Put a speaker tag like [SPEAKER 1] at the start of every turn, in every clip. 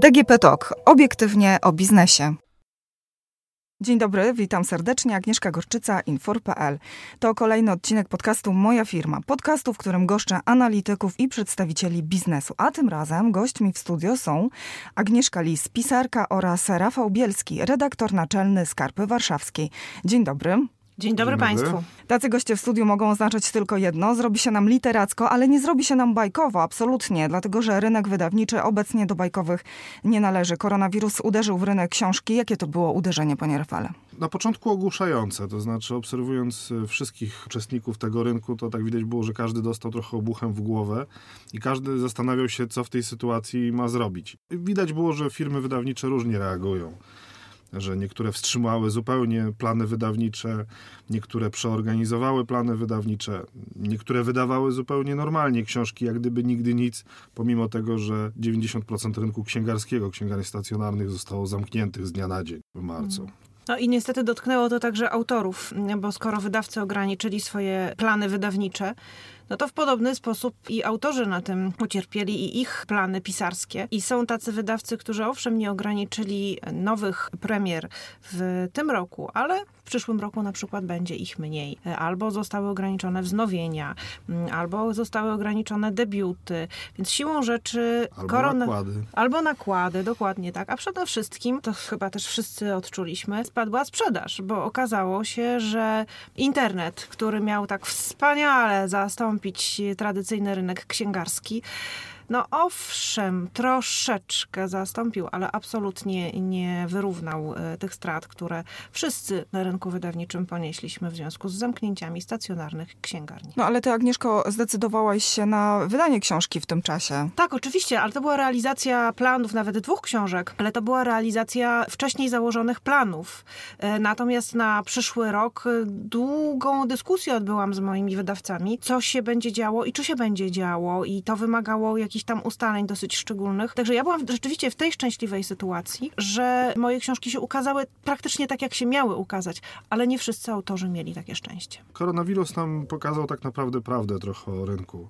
[SPEAKER 1] DGP Talk. Obiektywnie o biznesie. Dzień dobry, witam serdecznie. Agnieszka Gorczyca, Infor.pl. To kolejny odcinek podcastu Moja Firma. Podcastu, w którym goszczę analityków i przedstawicieli biznesu. A tym razem gośćmi w studio są Agnieszka Lis, pisarka oraz Rafał Bielski, redaktor naczelny Skarpy Warszawskiej. Dzień dobry.
[SPEAKER 2] Dzień dobry Dzień Państwu. Dobry.
[SPEAKER 1] Tacy goście w studiu mogą oznaczać tylko jedno. Zrobi się nam literacko, ale nie zrobi się nam bajkowo, absolutnie. Dlatego, że rynek wydawniczy obecnie do bajkowych nie należy. Koronawirus uderzył w rynek książki. Jakie to było uderzenie, panie Rafale?
[SPEAKER 3] Na początku ogłuszające, to znaczy obserwując e, wszystkich uczestników tego rynku, to tak widać było, że każdy dostał trochę obuchem w głowę i każdy zastanawiał się, co w tej sytuacji ma zrobić. Widać było, że firmy wydawnicze różnie reagują że niektóre wstrzymały zupełnie plany wydawnicze, niektóre przeorganizowały plany wydawnicze, niektóre wydawały zupełnie normalnie książki, jak gdyby nigdy nic, pomimo tego, że 90% rynku księgarskiego, księgarni stacjonarnych zostało zamkniętych z dnia na dzień w marcu.
[SPEAKER 2] Mm. No i niestety dotknęło to także autorów, bo skoro wydawcy ograniczyli swoje plany wydawnicze, no to w podobny sposób i autorzy na tym ucierpieli i ich plany pisarskie. I są tacy wydawcy, którzy owszem nie ograniczyli nowych premier w tym roku, ale w przyszłym roku na przykład będzie ich mniej. Albo zostały ograniczone wznowienia, mm, albo zostały ograniczone debiuty. Więc siłą rzeczy...
[SPEAKER 3] Albo korona... nakłady.
[SPEAKER 2] Albo nakłady, dokładnie tak. A przede wszystkim, to chyba też wszyscy odczuliśmy, spadła sprzedaż, bo okazało się, że internet, który miał tak wspaniale zastąpić zastąpić tradycyjny rynek księgarski. No owszem, troszeczkę zastąpił, ale absolutnie nie wyrównał e, tych strat, które wszyscy na rynku wydawniczym ponieśliśmy w związku z zamknięciami stacjonarnych księgarni.
[SPEAKER 1] No ale ty, Agnieszko, zdecydowałaś się na wydanie książki w tym czasie.
[SPEAKER 2] Tak, oczywiście, ale to była realizacja planów, nawet dwóch książek, ale to była realizacja wcześniej założonych planów. E, natomiast na przyszły rok e, długą dyskusję odbyłam z moimi wydawcami, co się będzie działo i czy się będzie działo i to wymagało jakichś jakichś tam ustaleń dosyć szczególnych. Także ja byłam rzeczywiście w tej szczęśliwej sytuacji, że moje książki się ukazały praktycznie tak, jak się miały ukazać, ale nie wszyscy autorzy mieli takie szczęście.
[SPEAKER 3] Koronawirus nam pokazał tak naprawdę prawdę trochę o rynku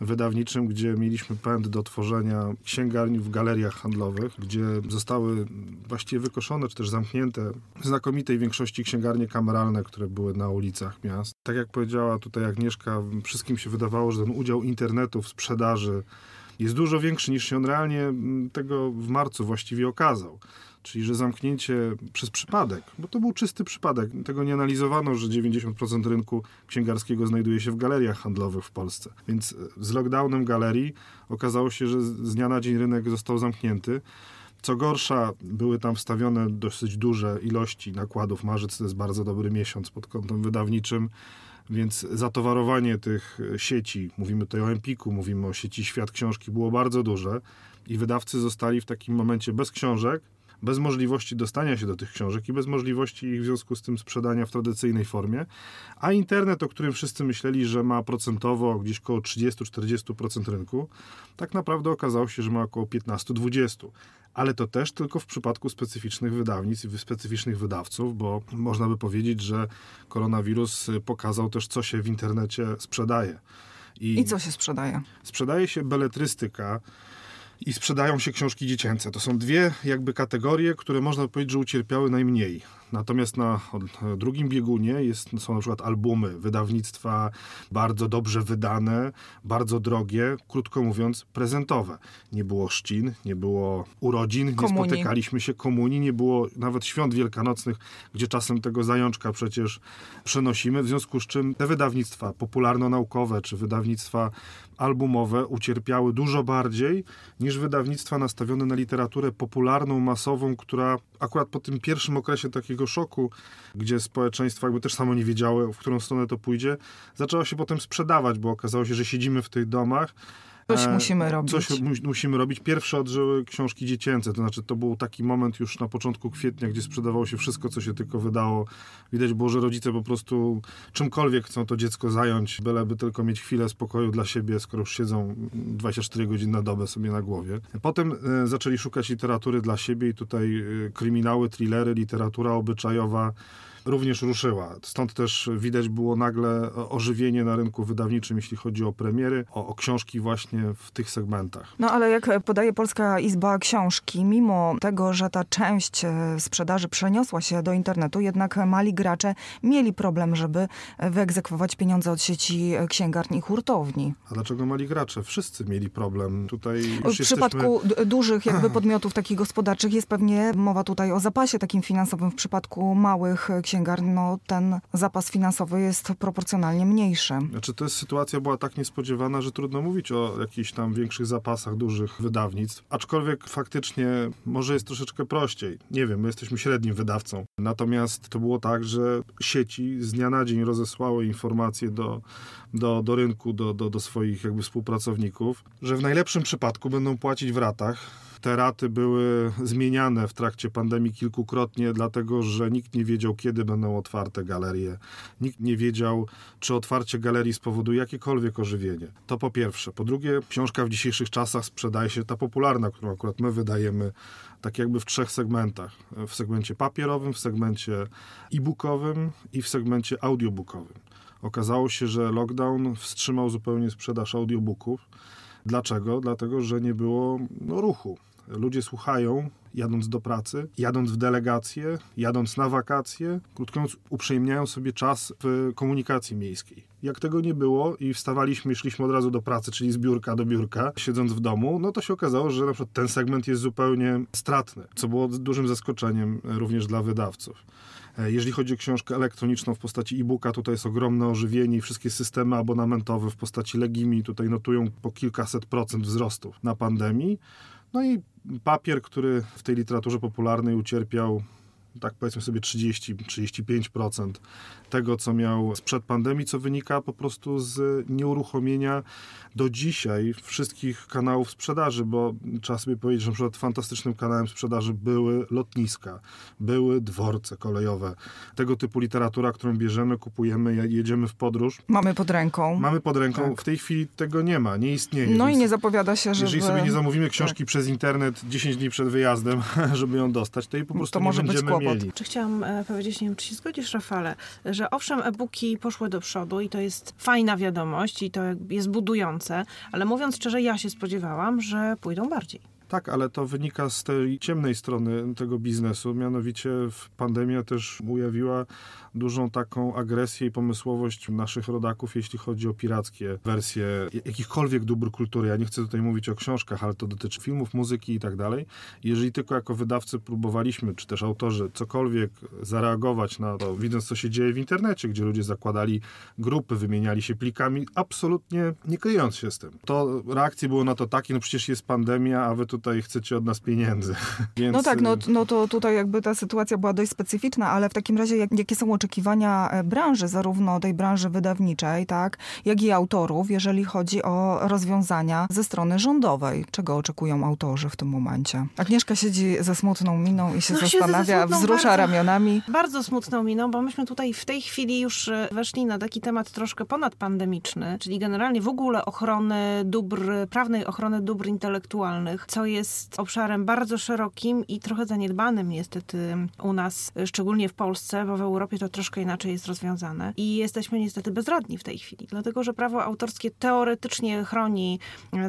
[SPEAKER 3] wydawniczym, gdzie mieliśmy pęd do tworzenia księgarni w galeriach handlowych, gdzie zostały właściwie wykoszone, czy też zamknięte w znakomitej większości księgarnie kameralne, które były na ulicach miast. Tak jak powiedziała tutaj Agnieszka, wszystkim się wydawało, że ten udział internetu w sprzedaży jest dużo większy niż się on realnie tego w marcu właściwie okazał. Czyli, że zamknięcie przez przypadek, bo to był czysty przypadek, tego nie analizowano, że 90% rynku księgarskiego znajduje się w galeriach handlowych w Polsce. Więc e, z lockdownem galerii okazało się, że z dnia na dzień rynek został zamknięty. Co gorsza, były tam wstawione dosyć duże ilości nakładów. Marzec to jest bardzo dobry miesiąc pod kątem wydawniczym. Więc zatowarowanie tych e, sieci, mówimy tutaj o Empiku, mówimy o sieci Świat Książki, było bardzo duże i wydawcy zostali w takim momencie bez książek, bez możliwości dostania się do tych książek i bez możliwości ich w związku z tym sprzedania w tradycyjnej formie. A internet, o którym wszyscy myśleli, że ma procentowo gdzieś około 30-40% rynku, tak naprawdę okazało się, że ma około 15-20% ale to też tylko w przypadku specyficznych wydawnictw i specyficznych wydawców, bo można by powiedzieć, że koronawirus pokazał też, co się w internecie sprzedaje.
[SPEAKER 1] I, I co się sprzedaje?
[SPEAKER 3] Sprzedaje się beletrystyka, i sprzedają się książki dziecięce. To są dwie jakby kategorie, które można powiedzieć, że ucierpiały najmniej. Natomiast na drugim biegunie jest, są na przykład albumy wydawnictwa bardzo dobrze wydane, bardzo drogie, krótko mówiąc prezentowe. Nie było szczin, nie było urodzin, komunii. nie spotykaliśmy się komunii, nie było nawet świąt wielkanocnych, gdzie czasem tego zajączka przecież przenosimy, w związku z czym te wydawnictwa popularno-naukowe czy wydawnictwa albumowe ucierpiały dużo bardziej niż wydawnictwa nastawione na literaturę popularną, masową, która akurat po tym pierwszym okresie szoku, gdzie społeczeństwo jakby też samo nie wiedziało, w którą stronę to pójdzie, zaczęła się potem sprzedawać, bo okazało się, że siedzimy w tych domach,
[SPEAKER 1] Coś e, musimy robić.
[SPEAKER 3] Coś musimy robić. Pierwsze odżyły książki dziecięce, to znaczy to był taki moment już na początku kwietnia, gdzie sprzedawało się wszystko, co się tylko wydało. Widać było, że rodzice po prostu czymkolwiek chcą to dziecko zająć, byleby tylko mieć chwilę spokoju dla siebie, skoro już siedzą 24 godziny na dobę sobie na głowie. Potem e, zaczęli szukać literatury dla siebie i tutaj e, kryminały, thrillery, literatura obyczajowa, również ruszyła. Stąd też widać było nagle ożywienie na rynku wydawniczym, jeśli chodzi o premiery, o, o książki właśnie w tych segmentach.
[SPEAKER 1] No ale jak podaje Polska Izba Książki, mimo tego, że ta część e, sprzedaży przeniosła się do internetu, jednak mali gracze mieli problem, żeby wyegzekwować pieniądze od sieci księgarni i hurtowni.
[SPEAKER 3] A dlaczego mali gracze? Wszyscy mieli problem. Tutaj
[SPEAKER 1] w przypadku jesteśmy... dużych jakby podmiotów takich gospodarczych jest pewnie mowa tutaj o zapasie takim finansowym. W przypadku małych księgarni no, ten zapas finansowy jest proporcjonalnie mniejszy.
[SPEAKER 3] Znaczy to jest sytuacja była tak niespodziewana, że trudno mówić o jakichś tam większych zapasach dużych wydawnictw. Aczkolwiek faktycznie może jest troszeczkę prościej. Nie wiem, my jesteśmy średnim wydawcą. Natomiast to było tak, że sieci z dnia na dzień rozesłały informacje do, do, do rynku, do, do, do swoich jakby współpracowników, że w najlepszym przypadku będą płacić w ratach te raty były zmieniane w trakcie pandemii kilkukrotnie, dlatego że nikt nie wiedział, kiedy będą otwarte galerie. Nikt nie wiedział, czy otwarcie galerii spowoduje jakiekolwiek ożywienie. To po pierwsze. Po drugie, książka w dzisiejszych czasach sprzedaje się, ta popularna, którą akurat my wydajemy, tak jakby w trzech segmentach. W segmencie papierowym, w segmencie e-bookowym i w segmencie audiobookowym. Okazało się, że lockdown wstrzymał zupełnie sprzedaż audiobooków. Dlaczego? Dlatego, że nie było no, ruchu. Ludzie słuchają, jadąc do pracy, jadąc w delegacje, jadąc na wakacje, krótko mówiąc, uprzejmniają sobie czas w komunikacji miejskiej. Jak tego nie było i wstawaliśmy, szliśmy od razu do pracy, czyli z biurka do biurka, siedząc w domu, no to się okazało, że na przykład ten segment jest zupełnie stratny, co było dużym zaskoczeniem również dla wydawców. E, jeżeli chodzi o książkę elektroniczną w postaci e-booka, tutaj jest ogromne ożywienie i wszystkie systemy abonamentowe w postaci Legimi tutaj notują po kilkaset procent wzrostów na pandemii. No i papier, który w tej literaturze popularnej ucierpiał tak powiedzmy sobie 30-35% tego, co miał sprzed pandemii, co wynika po prostu z nieuruchomienia do dzisiaj wszystkich kanałów sprzedaży, bo trzeba sobie powiedzieć, że na przykład fantastycznym kanałem sprzedaży były lotniska, były dworce kolejowe. Tego typu literatura, którą bierzemy, kupujemy, jedziemy w podróż.
[SPEAKER 1] Mamy pod ręką.
[SPEAKER 3] Mamy pod ręką. Tak. W tej chwili tego nie ma, nie istnieje.
[SPEAKER 1] No i nie zapowiada się, że.
[SPEAKER 3] Jeżeli sobie nie zamówimy książki tak. przez internet 10 dni przed wyjazdem, żeby ją dostać, to jej po prostu to nie będziemy mieli.
[SPEAKER 2] Czy chciałam e, powiedzieć, nie wiem, czy się zgodzisz, Rafale, że owszem, e-booki poszły do przodu i to jest fajna wiadomość i to jest budujące, ale mówiąc szczerze, ja się spodziewałam, że pójdą bardziej.
[SPEAKER 3] Tak, ale to wynika z tej ciemnej strony tego biznesu. Mianowicie pandemia też ujawniła dużą taką agresję i pomysłowość naszych rodaków, jeśli chodzi o pirackie wersje jakichkolwiek dóbr kultury. Ja nie chcę tutaj mówić o książkach, ale to dotyczy filmów, muzyki i tak dalej. Jeżeli tylko jako wydawcy próbowaliśmy, czy też autorzy, cokolwiek zareagować na to, widząc co się dzieje w internecie, gdzie ludzie zakładali grupy, wymieniali się plikami, absolutnie nie kryjąc się z tym. To reakcje było na to takie, no przecież jest pandemia, a wy tutaj chcecie od nas pieniędzy.
[SPEAKER 1] Więc... No tak, no, no to tutaj jakby ta sytuacja była dość specyficzna, ale w takim razie jak, jakie są oczekiwania e, branży, zarówno tej branży wydawniczej, tak, jak i autorów, jeżeli chodzi o rozwiązania ze strony rządowej. Czego oczekują autorzy w tym momencie? Agnieszka siedzi ze smutną miną i się no, zastanawia, wzrusza bardzo, ramionami.
[SPEAKER 2] Bardzo smutną miną, bo myśmy tutaj w tej chwili już e, weszli na taki temat troszkę ponadpandemiczny, czyli generalnie w ogóle ochrony dóbr, prawnej ochrony dóbr intelektualnych, co jest obszarem bardzo szerokim i trochę zaniedbanym niestety u nas, szczególnie w Polsce, bo w Europie to troszkę inaczej jest rozwiązane. I jesteśmy niestety bezradni w tej chwili, dlatego że prawo autorskie teoretycznie chroni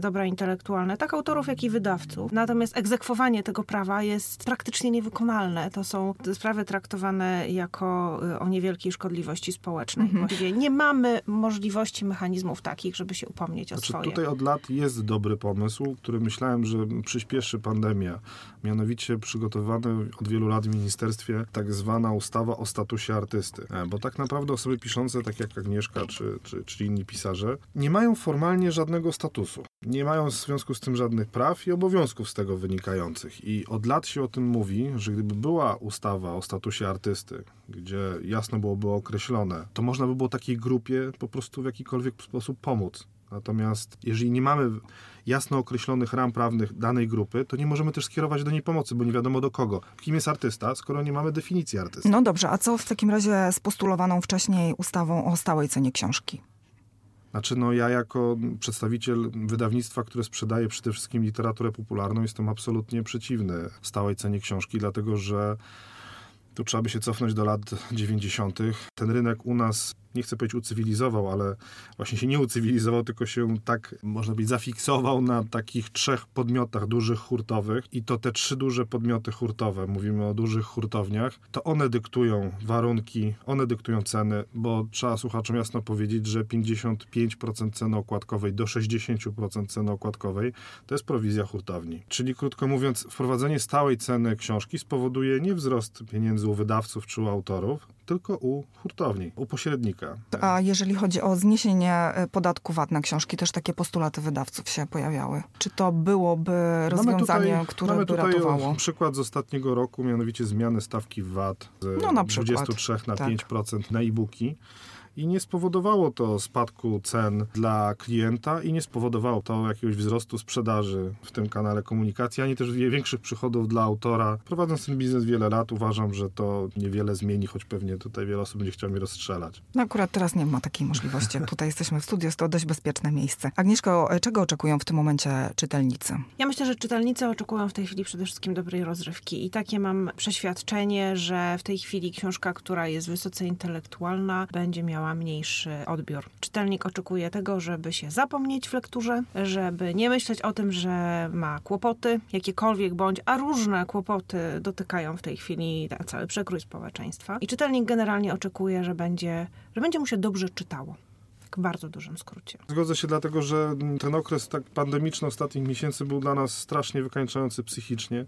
[SPEAKER 2] dobra intelektualne, tak autorów, jak i wydawców. Natomiast egzekwowanie tego prawa jest praktycznie niewykonalne. To są sprawy traktowane jako e, o niewielkiej szkodliwości społecznej. Mhm. Właściwie nie mamy możliwości, mechanizmów takich, żeby się upomnieć o
[SPEAKER 3] znaczy,
[SPEAKER 2] swoje.
[SPEAKER 3] Tutaj od lat jest dobry pomysł, który myślałem, że przyspieszy pandemia. Mianowicie przygotowany od wielu lat w ministerstwie tak zwana ustawa o statusie artysty. E, bo tak naprawdę osoby piszące, tak jak Agnieszka czy, czy, czy inni pisarze, nie mają formalnie żadnego statusu. Nie mają w związku z tym żadnych praw i obowiązków z tego wynikających. I od lat się o tym mówi, że gdyby była ustawa o statusie artysty, gdzie jasno byłoby określone, to można by było takiej grupie po prostu w jakikolwiek sposób pomóc. Natomiast jeżeli nie mamy jasno określonych ram prawnych danej grupy, to nie możemy też skierować do niej pomocy, bo nie wiadomo do kogo. Kim jest artysta, skoro nie mamy definicji artysty?
[SPEAKER 1] No dobrze, a co w takim razie z postulowaną wcześniej ustawą o stałej cenie książki?
[SPEAKER 3] Znaczy, no ja jako przedstawiciel wydawnictwa, które sprzedaje przede wszystkim literaturę popularną, jestem absolutnie przeciwny stałej cenie książki, dlatego że Tu trzeba by się cofnąć do lat 90. Ten rynek u nas nie chcę powiedzieć ucywilizował, ale właśnie się nie ucywilizował, tylko się tak, można powiedzieć, zafiksował na takich trzech podmiotach dużych hurtowych i to te trzy duże podmioty hurtowe, mówimy o dużych hurtowniach, to one dyktują warunki, one dyktują ceny, bo trzeba słuchaczom jasno powiedzieć, że 55% ceny okładkowej do 60% ceny okładkowej to jest prowizja hurtowni. Czyli krótko mówiąc, wprowadzenie stałej ceny książki spowoduje nie wzrost pieniędzy u wydawców czy u autorów, tylko u hurtowni, u pośrednika.
[SPEAKER 1] A jeżeli chodzi o zniesienie e, podatku VAT na książki, też takie postulaty wydawców się pojawiały. Czy to byłoby rozwiązanie,
[SPEAKER 3] mamy tutaj,
[SPEAKER 1] które
[SPEAKER 3] mamy
[SPEAKER 1] by
[SPEAKER 3] tutaj
[SPEAKER 1] ratowało?
[SPEAKER 3] przykład z ostatniego roku, mianowicie zmiany stawki VAT z
[SPEAKER 1] No, na przykład.
[SPEAKER 3] 23 na
[SPEAKER 1] Tak.
[SPEAKER 3] 5% na e-booki. I nie spowodowało to spadku cen dla klienta i nie spowodowało to jakiegoś wzrostu sprzedaży w tym kanale komunikacji, ani też większych przychodów dla autora. Prowadząc ten biznes wiele lat, uważam, że to niewiele zmieni, choć pewnie tutaj wiele osób będzie chciało mnie rozstrzelać.
[SPEAKER 1] No akurat teraz nie ma takiej możliwości. Jak tutaj jesteśmy w studiu, jest to dość bezpieczne miejsce. Agnieszko, czego oczekują w tym momencie czytelnicy?
[SPEAKER 2] Ja myślę, że czytelnicy oczekują w tej chwili przede wszystkim dobrej rozrywki i takie mam przeświadczenie, że w tej chwili książka, która jest wysoce intelektualna, będzie miała mniejszy odbiór. Czytelnik oczekuje tego, żeby się zapomnieć w lekturze, żeby nie myśleć o tym, że ma kłopoty, jakiekolwiek bądź, a różne kłopoty dotykają w tej chwili cały przekrój społeczeństwa. I czytelnik generalnie oczekuje, że będzie, że będzie mu się dobrze czytało. W bardzo dużym skrócie.
[SPEAKER 3] Zgodzę się dlatego, że ten okres tak pandemiczny ostatnich miesięcy był dla nas strasznie wykańczający psychicznie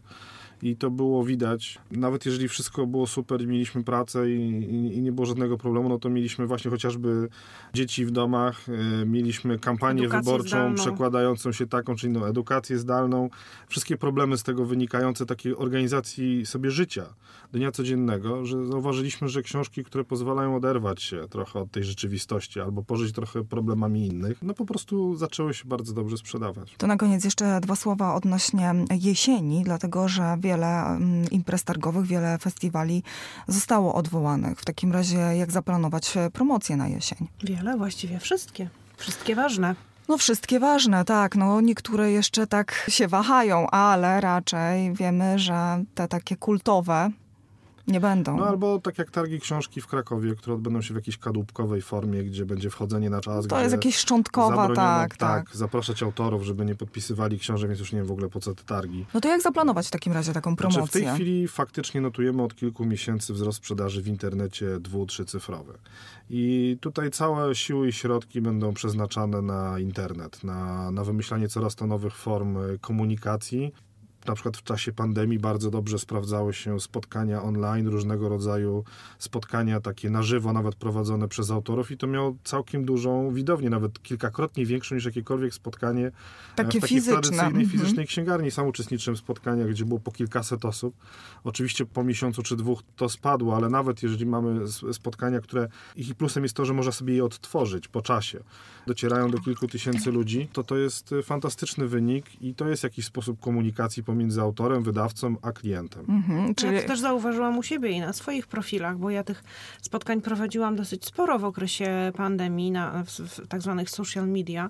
[SPEAKER 3] i to było widać. Nawet jeżeli wszystko było super i mieliśmy pracę i, i, i nie było żadnego problemu, no to mieliśmy właśnie chociażby dzieci w domach, y, mieliśmy kampanię
[SPEAKER 2] Edukację
[SPEAKER 3] wyborczą
[SPEAKER 2] zdalną.
[SPEAKER 3] przekładającą się taką czy inną edukację zdalną, wszystkie problemy z tego wynikające takiej organizacji sobie życia, dnia codziennego, że zauważyliśmy, że książki, które pozwalają oderwać się trochę od tej rzeczywistości albo pożyć trochę problemami innych, no po prostu zaczęły się bardzo dobrze sprzedawać.
[SPEAKER 1] To na koniec jeszcze dwa słowa odnośnie jesieni, dlatego że wiele mm, imprez targowych, wiele festiwali zostało odwołanych. W takim razie jak zaplanować e, promocję na jesień?
[SPEAKER 2] Wiele, właściwie wszystkie. Wszystkie ważne.
[SPEAKER 1] No wszystkie ważne, tak. No niektóre jeszcze tak się wahają, ale raczej wiemy, że te takie kultowe nie będą.
[SPEAKER 3] No albo tak jak targi książki w Krakowie, które odbędą się w jakiejś kadłubkowej formie, gdzie będzie wchodzenie na czas.
[SPEAKER 1] to jest jakieś szczątkowa,
[SPEAKER 3] zabroniono,
[SPEAKER 1] tak, tak.
[SPEAKER 3] zapraszać autorów, żeby nie podpisywali książek, więc już nie wiem w ogóle po co te targi.
[SPEAKER 1] No to jak zaplanować w takim razie taką promocję?
[SPEAKER 3] Znaczy w tej chwili faktycznie notujemy od kilku miesięcy wzrost sprzedaży w internecie dwu, trzycyfrowy. I tutaj całe siły i środki będą przeznaczane na internet, na, na wymyślanie coraz to nowych form y, komunikacji. Na przykład w czasie pandemii bardzo dobrze sprawdzały się spotkania online, różnego rodzaju spotkania takie na żywo, nawet prowadzone przez autorów i to miało całkiem dużą widownię, nawet kilkakrotnie większą niż jakiekolwiek spotkanie e,
[SPEAKER 1] Takie
[SPEAKER 3] w takiej
[SPEAKER 1] fizyczne,
[SPEAKER 3] tradycyjnej,
[SPEAKER 1] mhm.
[SPEAKER 3] fizycznej księgarni. Sam uczestniczyłem w spotkaniach, gdzie było po kilkaset osób. Oczywiście po miesiącu czy dwóch to spadło, ale nawet jeżeli mamy spotkania, które ich plusem jest to, że można sobie je odtworzyć po czasie, docierają do kilku tysięcy ludzi, to to jest y, fantastyczny wynik i to jest jakiś sposób komunikacji pomiędzy autorem, wydawcą, a klientem.
[SPEAKER 1] Mhm, czyli
[SPEAKER 2] Ja to też zauważyłam u siebie i na swoich profilach, bo ja tych spotkań prowadziłam dosyć sporo w okresie pandemii na w, w tak zwanych social media,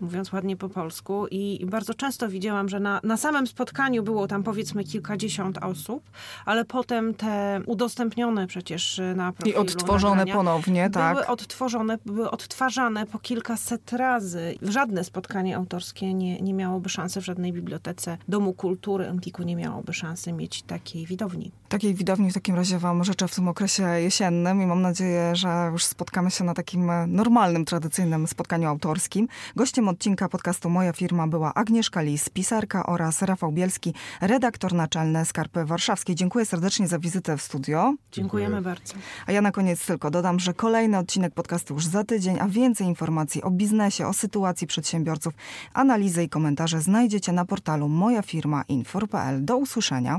[SPEAKER 2] mówiąc ładnie po polsku i, i bardzo często widziałam, że na, na samym spotkaniu było tam powiedzmy kilkadziesiąt osób, ale potem te udostępnione przecież na
[SPEAKER 1] i
[SPEAKER 2] profilu
[SPEAKER 1] odtworzone
[SPEAKER 2] nagrania
[SPEAKER 1] ponownie, tak.
[SPEAKER 2] były odtworzone, były odtwarzane po kilkaset razy. Żadne spotkanie autorskie nie, nie miałoby szansy w żadnej bibliotece Domu Kultury Empiku nie miałoby szansy mieć takiej widowni.
[SPEAKER 1] Takiej widowni w takim razie Wam życzę w tym okresie jesiennym i mam nadzieję, że już spotkamy się na takim normalnym, tradycyjnym spotkaniu autorskim. Gościem odcinka podcastu Moja Firma była Agnieszka Lis, pisarka oraz Rafał Bielski, redaktor naczelny Skarpy Warszawskiej. Dziękuję serdecznie za wizytę w studio.
[SPEAKER 2] Dziękujemy bardzo.
[SPEAKER 1] A ja na koniec tylko dodam, że kolejny odcinek podcastu już za tydzień, a więcej informacji o biznesie, o sytuacji przedsiębiorców, analizy i komentarze znajdziecie na portalu małpa.info.pl. Do usłyszenia.